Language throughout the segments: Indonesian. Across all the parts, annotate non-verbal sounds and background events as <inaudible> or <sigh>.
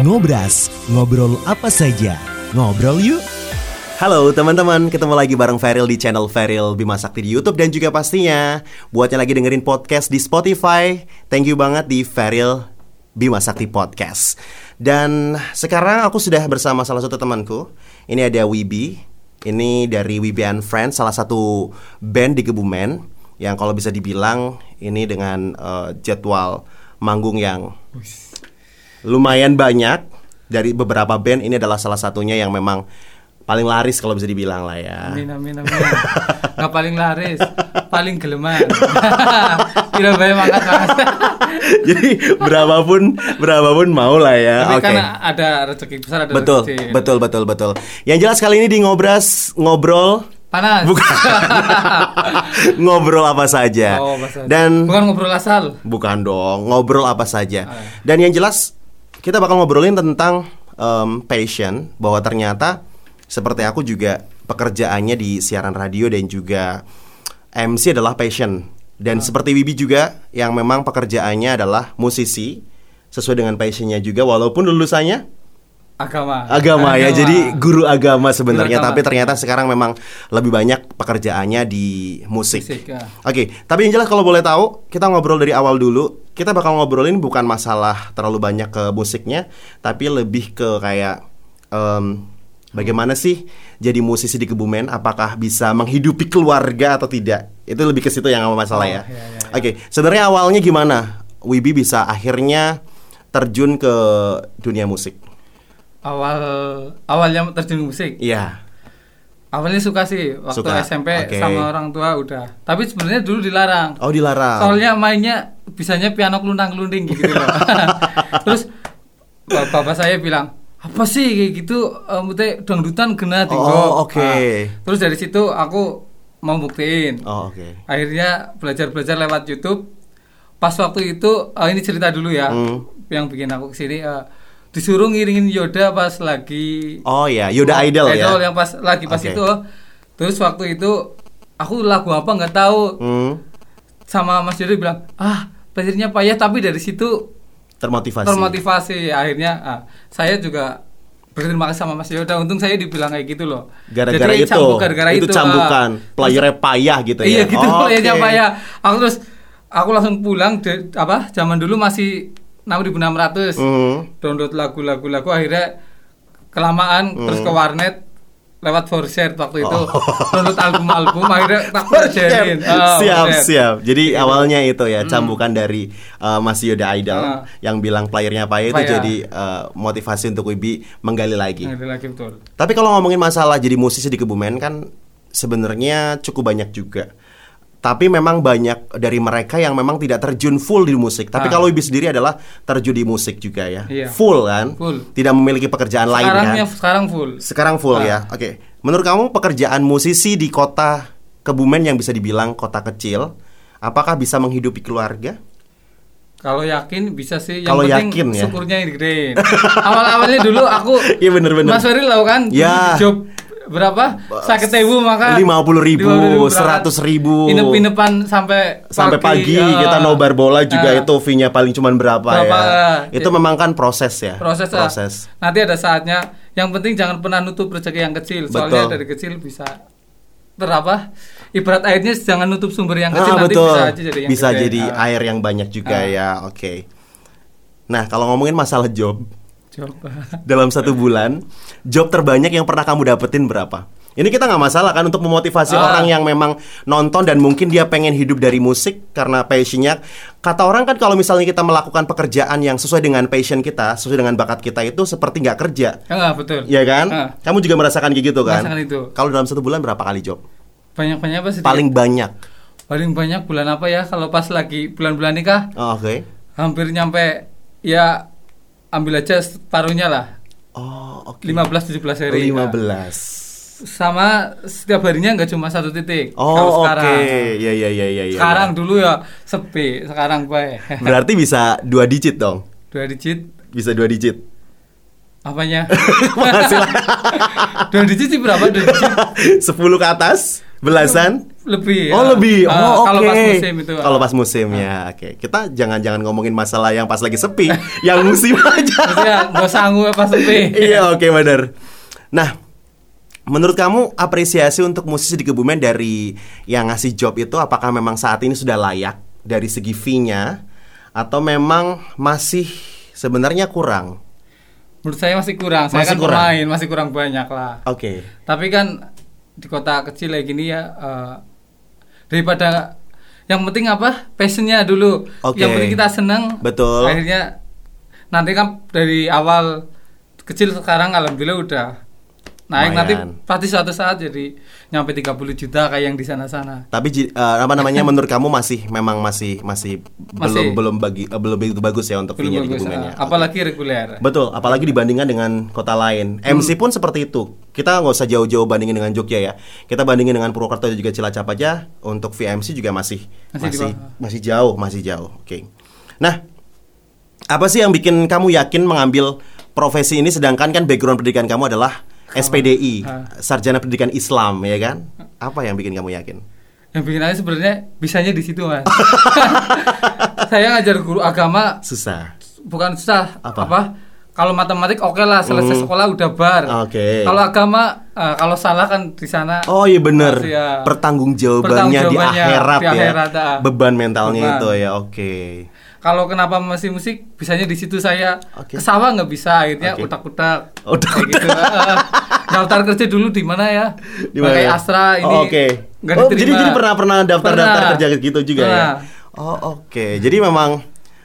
Ngobras, ngobrol apa saja. Ngobrol yuk. Halo teman-teman, ketemu lagi bareng Feril di channel Feril Bima Sakti di YouTube dan juga pastinya buat yang lagi dengerin podcast di Spotify, thank you banget di Feril Bima Sakti Podcast. Dan sekarang aku sudah bersama salah satu temanku. Ini ada Wibi. Ini dari Wibi and Friends, salah satu band di Kebumen yang kalau bisa dibilang ini dengan uh, jadwal manggung yang lumayan banyak dari beberapa band ini adalah salah satunya yang memang paling laris kalau bisa dibilang lah ya. Amin amin amin. Gak paling laris, paling geleman. <laughs> Tidak banyak makan. <laughs> Jadi berapapun berapapun mau lah ya. Oke. kan ada rezeki besar ada Betul, rezeki. betul, betul, betul. Yang jelas kali ini di ngobras ngobrol Panas. bukan <laughs> ngobrol apa saja. Oh, apa saja. Dan bukan ngobrol asal. bukan dong ngobrol apa saja. Ah. Dan yang jelas kita bakal ngobrolin tentang em, passion bahwa ternyata seperti aku juga pekerjaannya di siaran radio dan juga MC adalah passion. Dan Ah. seperti Wibi juga yang memang pekerjaannya adalah musisi sesuai dengan passionnya juga walaupun lulusannya Agama. agama ya jadi guru agama sebenarnya Guru agama. tapi ternyata sekarang memang lebih banyak pekerjaannya di musik. Musik, ya. Oke, tapi yang jelas kalau boleh tahu kita ngobrol dari awal dulu. Kita bakal ngobrolin bukan masalah terlalu banyak ke musiknya, tapi lebih ke kayak em, bagaimana sih jadi musisi di Kebumen? Apakah bisa menghidupi keluarga atau tidak? Itu lebih ke situ yang masalah Oh, ya. iya, iya. Oke, sebenarnya awalnya gimana? Wibi bisa akhirnya terjun ke dunia musik. Awal awalnya terjun musik. Iya. Awalnya suka sih waktu Suka, SMP oke. sama orang tua udah. Tapi sebenarnya dulu dilarang. Oh dilarang. Soalnya mainnya bisanya piano kelundang kelunding gitu loh. <laughs> Terus ba- bapak saya bilang apa sih kayak gitu mute dangdutan kena tinggo. Oh, oke. Nah, terus dari situ aku mau buktiin. Oh oke. Akhirnya belajar-belajar lewat YouTube. Pas waktu itu eh, ini cerita dulu ya. Hmm. Yang bikin aku ke sini eh, disuruh ngiringin Yoda pas lagi Oh ya, Yoda Oh, Idol, ya. yang pas lagi pas Oke. itu. Terus waktu itu aku lagu apa nggak tahu Hmm, sama Mas Yoda bilang ah belajarnya payah tapi dari situ termotivasi. termotivasi akhirnya ah, saya juga berterima kasih sama Mas Yoda untung saya dibilang kayak gitu loh Gara-gara itu, cambuk gara-gara itu itu, cambukan, ah. playernya payah gitu ya. iya gitu Oh, playernya oke. payah aku terus aku langsung pulang de- apa zaman dulu masih 6600 Hmm. download lagu-lagu lagu akhirnya kelamaan terus ke warnet lewat Forshare waktu itu Oh. <laughs> download album-album akhirnya tak pelajarin Ah, siap, Forshare. siap. Jadi awalnya itu ya, cambukan dari uh, Mas Yoda Idol Ah. yang bilang playernya payah itu jadi uh, motivasi untuk Wibi menggali lagi. Lagi betul Tapi kalau ngomongin masalah jadi musisi di Kebumen kan sebenarnya cukup banyak juga. Tapi memang banyak dari mereka yang memang tidak terjun full di musik. Tapi Ah. kalau Wibi sendiri adalah terjun di musik juga ya. Iya. Full kan? Full. Tidak memiliki pekerjaan lain kan? sekarangnya sekarang full Sekarang full Ah. ya. Oke. Menurut kamu pekerjaan musisi di kota Kebumen yang bisa dibilang kota kecil, apakah bisa menghidupi keluarga? Kalau yakin bisa sih. Yang Kalau penting yakin ya. syukurnya yang digedein. <laughs> Awal-awalnya dulu aku. Iya, bener-bener. Mas Ferry tahu kan? Ya. Job berapa? Sakit tebu maka. 50.000, 50.000, 100.000. Inep-inepan sampai Sampai pagi ah. kita nobar bola juga Ah. itu fee-nya paling cuman berapa, Berapa, ya. ya. Itu memang kan proses ya. proses, ah. proses. Nanti ada saatnya. Yang penting jangan pernah nutup rezeki yang kecil. Soalnya Betul. dari kecil bisa terapa? Ibarat airnya jangan nutup sumber yang kecil Ah, nanti betul. bisa aja jadi yang Bisa gede. jadi Ah. air yang banyak juga Ah. ya. Oke. Nah, kalau ngomongin masalah job, Coba. dalam satu bulan job terbanyak yang pernah kamu dapetin berapa? Ini kita nggak masalah kan untuk memotivasi Ah. orang yang memang nonton dan mungkin dia pengen hidup dari musik karena passionnya. Kata orang kan kalau misalnya kita melakukan pekerjaan yang sesuai dengan passion kita, sesuai dengan bakat kita itu seperti nggak kerja, Enggak betul. ya kan? Ah. Kamu juga merasakan kayak gitu kan? Merasakan itu. Kalau dalam satu bulan berapa kali job? Banyak-banyak apa sih? Paling banyak. paling banyak bulan apa ya kalau pas lagi bulan-bulan nikah Oh, Oke. hampir nyampe ya ambil aja separuhnya lah Oh, oke. 15 17 hari 15. sama setiap harinya nggak cuma satu titik Oh, kalau oke. sekarang Ya ya ya ya ya. sekarang dulu ya sepi sekarang baik <laughs> Berarti bisa dua digit dong. dua digit Bisa dua digit. apanya <laughs> <laughs> dua digit sih berapa dua digit 10 ke atas, belasan. Lebih Oh ya. lebih, Ah, oh oke. kalau pas musim itu Kalau ah. pas musim ya, oke. Kita jangan-jangan ngomongin masalah yang pas lagi sepi, <laughs> yang musim aja. Nggak sanggup pas sepi <laughs> iya oke benar. Nah, menurut kamu apresiasi untuk musisi di Kebumen dari yang ngasih job itu apakah memang saat ini sudah layak dari segi fee-nya atau memang masih sebenarnya kurang? menurut saya masih kurang saya Masih kan kurang. pemain masih kurang banyak lah Oke. tapi kan di kota kecil kayak gini ya eh, daripada yang penting apa passionnya dulu Oke. yang penting kita seneng Betul. akhirnya nanti kan dari awal kecil sekarang alhamdulillah udah naik nanti Lumayan. pasti suatu saat jadi nyampe 30 juta kayak yang di sana-sana Tapi eh, apa namanya <laughs> menurut kamu masih memang masih masih, Masih. belum belum bagi eh, belum begitu bagus ya untuk fee-nya di ya. ah. apalagi reguler Betul, apalagi dibandingkan dengan kota lain. Hmm. MC pun seperti itu. Kita nggak usah jauh-jauh bandingin dengan Jogja ya. Kita bandingin dengan Purwokerto dan juga Cilacap aja. Untuk VMC juga masih Masih masih masih jauh, masih jauh. Oke. Nah, apa sih yang bikin kamu yakin mengambil profesi ini sedangkan kan background pendidikan kamu adalah SPDI, Ah. Sarjana Pendidikan Islam ya kan? Apa yang bikin kamu yakin? yang bikin aja sebenarnya bisanya di situ mas <laughs> saya ngajar guru agama Susah. bukan susah Apa? apa, kalau matematik oke lah selesai Hmm. sekolah udah bar Oke. kalau agama eh, kalau salah kan di sana Oh iya bener ya. Pertanggungjawabannya di Pertanggungjawabannya akhirat di ya akhirat, ah. Beban mentalnya Beban. itu ya Oke kalau kenapa masih musik bisanya di situ saya Oke. ke sawah nggak bisa akhirnya Oke. utak-utak Utak-utak. Kayak gitu. Eh, <laughs> daftar kerja dulu di mana ya Di mana pakai ya? Astra ini Oh, Oke nggak Oh jadi jadi pernah pernah daftar daftar Pernah. kerja gitu juga ya Pernah. Oh oke Jadi memang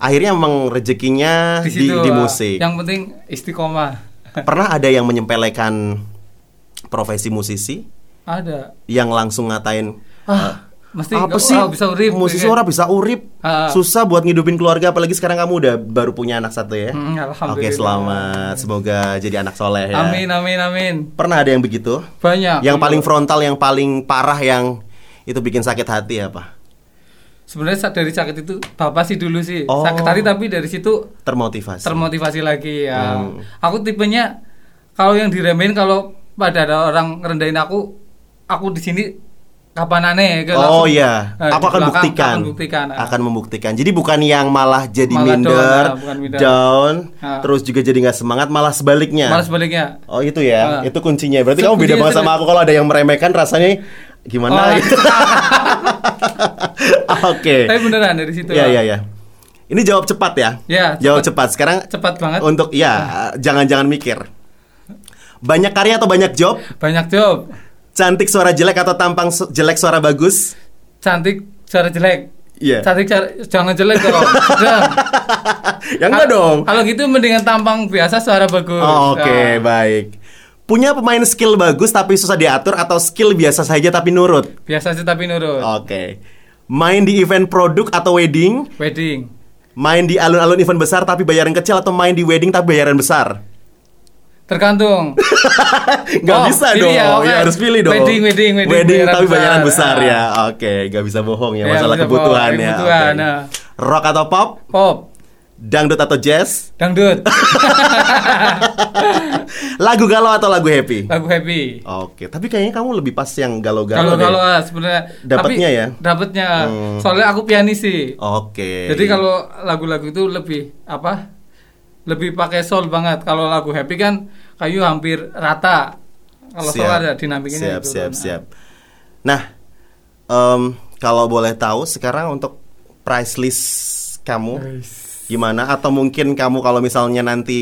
Akhirnya memang rezekinya di di, situ di ah. musik yang penting istiqomah Pernah ada yang menyempelekan Profesi musisi ada Yang langsung ngatain ah mesti apa sih? oh, bisa urip musisi gitu. orang bisa urip. Ah. susah buat ngidupin keluarga apalagi sekarang kamu udah baru punya anak satu ya? Hmm, oke selamat. Semoga jadi anak soleh ya. Amin amin amin. Pernah ada yang begitu? Banyak yang paling frontal yang paling parah yang itu bikin sakit hati apa? Sebenarnya dari sakit itu bapak sih dulu sih. Oh. sakit hati tapi dari situ termotivasi. termotivasi lagi ya. Hmm. aku tipenya kalau yang diremehin kalau pada ada orang ngerendahin aku aku di sini kapan aneh kayak Oh langsung, iya, eh, aku akan belakang, buktikan. akan buktikan ah. Akan membuktikan. Jadi bukan yang malah jadi Malah down, minder, ah, bukan minder. down, Ah. terus juga jadi nggak semangat, malah sebaliknya. malah sebaliknya Oh itu ya, Ah. itu kuncinya. Berarti Itu kamu beda banget sama aku kalau ada yang meremehkan rasanya gimana? Oh, gitu. <laughs> Oke. tapi beneran dari situ ah. iya iya. Ini jawab cepat ya. Ya, Jawab cepat. cepat. Sekarang cepat banget untuk ya jangan-jangan mikir. Banyak karya atau banyak job? banyak job Cantik suara jelek atau tampang su- jelek suara bagus? cantik cara jelek Iya. cantik cara jangan jelek dong <laughs> Udah. ya enggak dong. kalau gitu mendingan tampang biasa suara bagus Oh, Oke, Nah, baik. Punya pemain skill bagus tapi susah diatur atau skill biasa saja tapi nurut? biasa sih tapi nurut Oke. Main di event produk atau wedding? wedding Main di alun-alun event besar tapi bayaran kecil atau main di wedding tapi bayaran besar? Tergantung <laughs> Gak Oh, bisa dong, ya, oke. ya harus pilih dong. Wedding, wedding, wedding, Wedding tapi bayaran besar. besar Ah. ya. Oke, gak bisa bohong ya Ya, masalah kebutuhan bohong, ya. kebutuhan, Oke. nah. Rock atau pop? pop Dangdut atau jazz? dangdut <laughs> Lagu galau atau lagu happy? lagu happy Oke, tapi kayaknya kamu lebih pas yang galau-galau kalau ah, sebenarnya Dapatnya ya? dapatnya Hmm. soalnya aku pianis sih Oke. jadi kalau lagu-lagu itu lebih apa lebih pakai soul banget kalau lagu happy kan kayu hampir rata kalau soul ada dinamiknya siap, gitu siap, kan. siap. Nah, em, kalau boleh tahu sekarang untuk price list kamu gimana? Atau mungkin kamu kalau misalnya nanti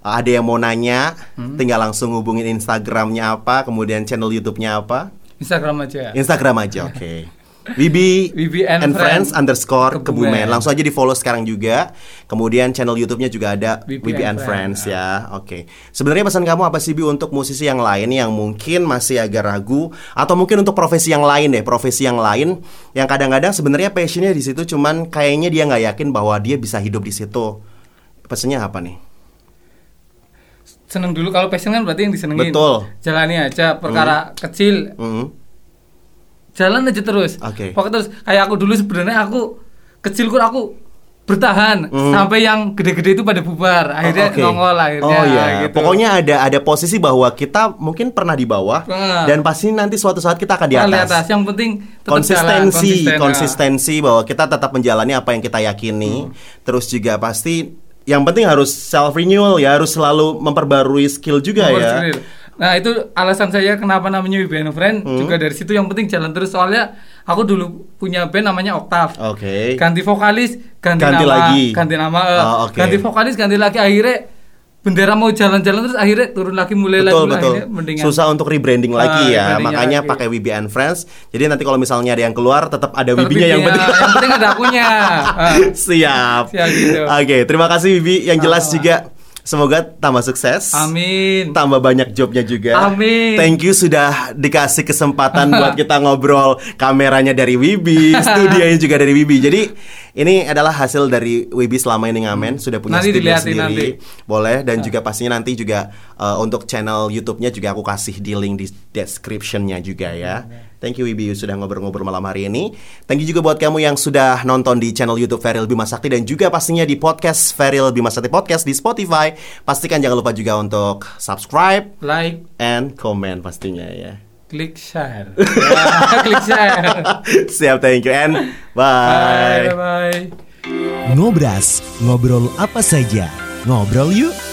uh, ada yang mau nanya, Hmm. tinggal langsung hubungin Instagramnya apa, kemudian channel YouTube-nya apa? Instagram aja Instagram aja, oke. Wibi Wibi and and Friends Friends underscore Kebumen. Kebumen. Langsung aja di follow sekarang juga. Kemudian channel YouTube-nya juga ada Wibi Wibi and and Friends Friends. ya. Oke. Sebenarnya pesan kamu apa sih Bi untuk musisi yang lain yang mungkin masih agak ragu atau mungkin untuk profesi yang lain deh, profesi yang lain yang kadang-kadang sebenarnya passionnya di situ cuman kayaknya dia nggak yakin bahwa dia bisa hidup di situ. Pesannya apa nih? seneng dulu kalau passion kan berarti yang disenengin Betul. jalani aja perkara kecil Hmm. Jalan aja terus Oke. pokoknya terus kayak aku dulu sebenarnya aku kecil kur aku bertahan sampai yang gede-gede itu pada bubar akhirnya Hmm. Oke. nongol akhirnya Oh iya, gitu. pokoknya ada ada posisi bahwa kita mungkin pernah di bawah Nah. dan pasti nanti suatu saat kita akan di Nah, di atas. atas yang penting tetap konsistensi, jalan, konsisten, konsistensi bahwa kita tetap menjalani apa yang kita yakini. Terus juga pasti yang penting harus self renewal ya, harus selalu memperbarui skill juga Nomor ya. Nah itu alasan saya kenapa namanya We Band of Friend Hmm. juga dari situ yang penting jalan terus soalnya aku dulu punya band namanya Octave. Oke. Ganti vokalis, ganti, Ganti nama, lagi. ganti nama, eh, Oh, oke. ganti vokalis, ganti lagi akhirnya bendera mau jalan-jalan terus akhirnya turun lagi mulai Betul lagi betul. akhirnya mendingan. Susah untuk rebranding lagi Ah, ya. Makanya lagi. pakai WB and Friends. Jadi nanti kalau misalnya ada yang keluar tetap ada Tetap Wibinya yang penting. yang penting ada akunya. Ah. <laughs> Siap. Siap gitu. Oke, terima kasih Wibi. Yang jelas Sama-sama. juga semoga tambah sukses. Amin. Tambah banyak jobnya juga. Amin. Thank you sudah dikasih kesempatan buat <laughs> kita ngobrol. Kameranya dari Wibi, studionya juga dari Wibi. Jadi ini adalah hasil dari Wibi selama ini ngamen. Sudah punya Nanti studio sendiri. nanti. Boleh dan juga pastinya nanti juga uh, untuk channel YouTube-nya juga aku kasih di link di description-nya juga ya. Thank you Wibi sudah ngobrol-ngobrol malam hari ini. Thank you juga buat kamu yang sudah nonton di channel YouTube Feril Bima Sakti dan juga pastinya di podcast Feril Bima Sakti Podcast di Spotify. Pastikan jangan lupa juga untuk subscribe Like, and comment pastinya ya. klik share. Ya, klik share. <laughs> Siap, thank you and bye. Bye bye. Ngobras, ngobrol apa saja. Ngobrol yuk.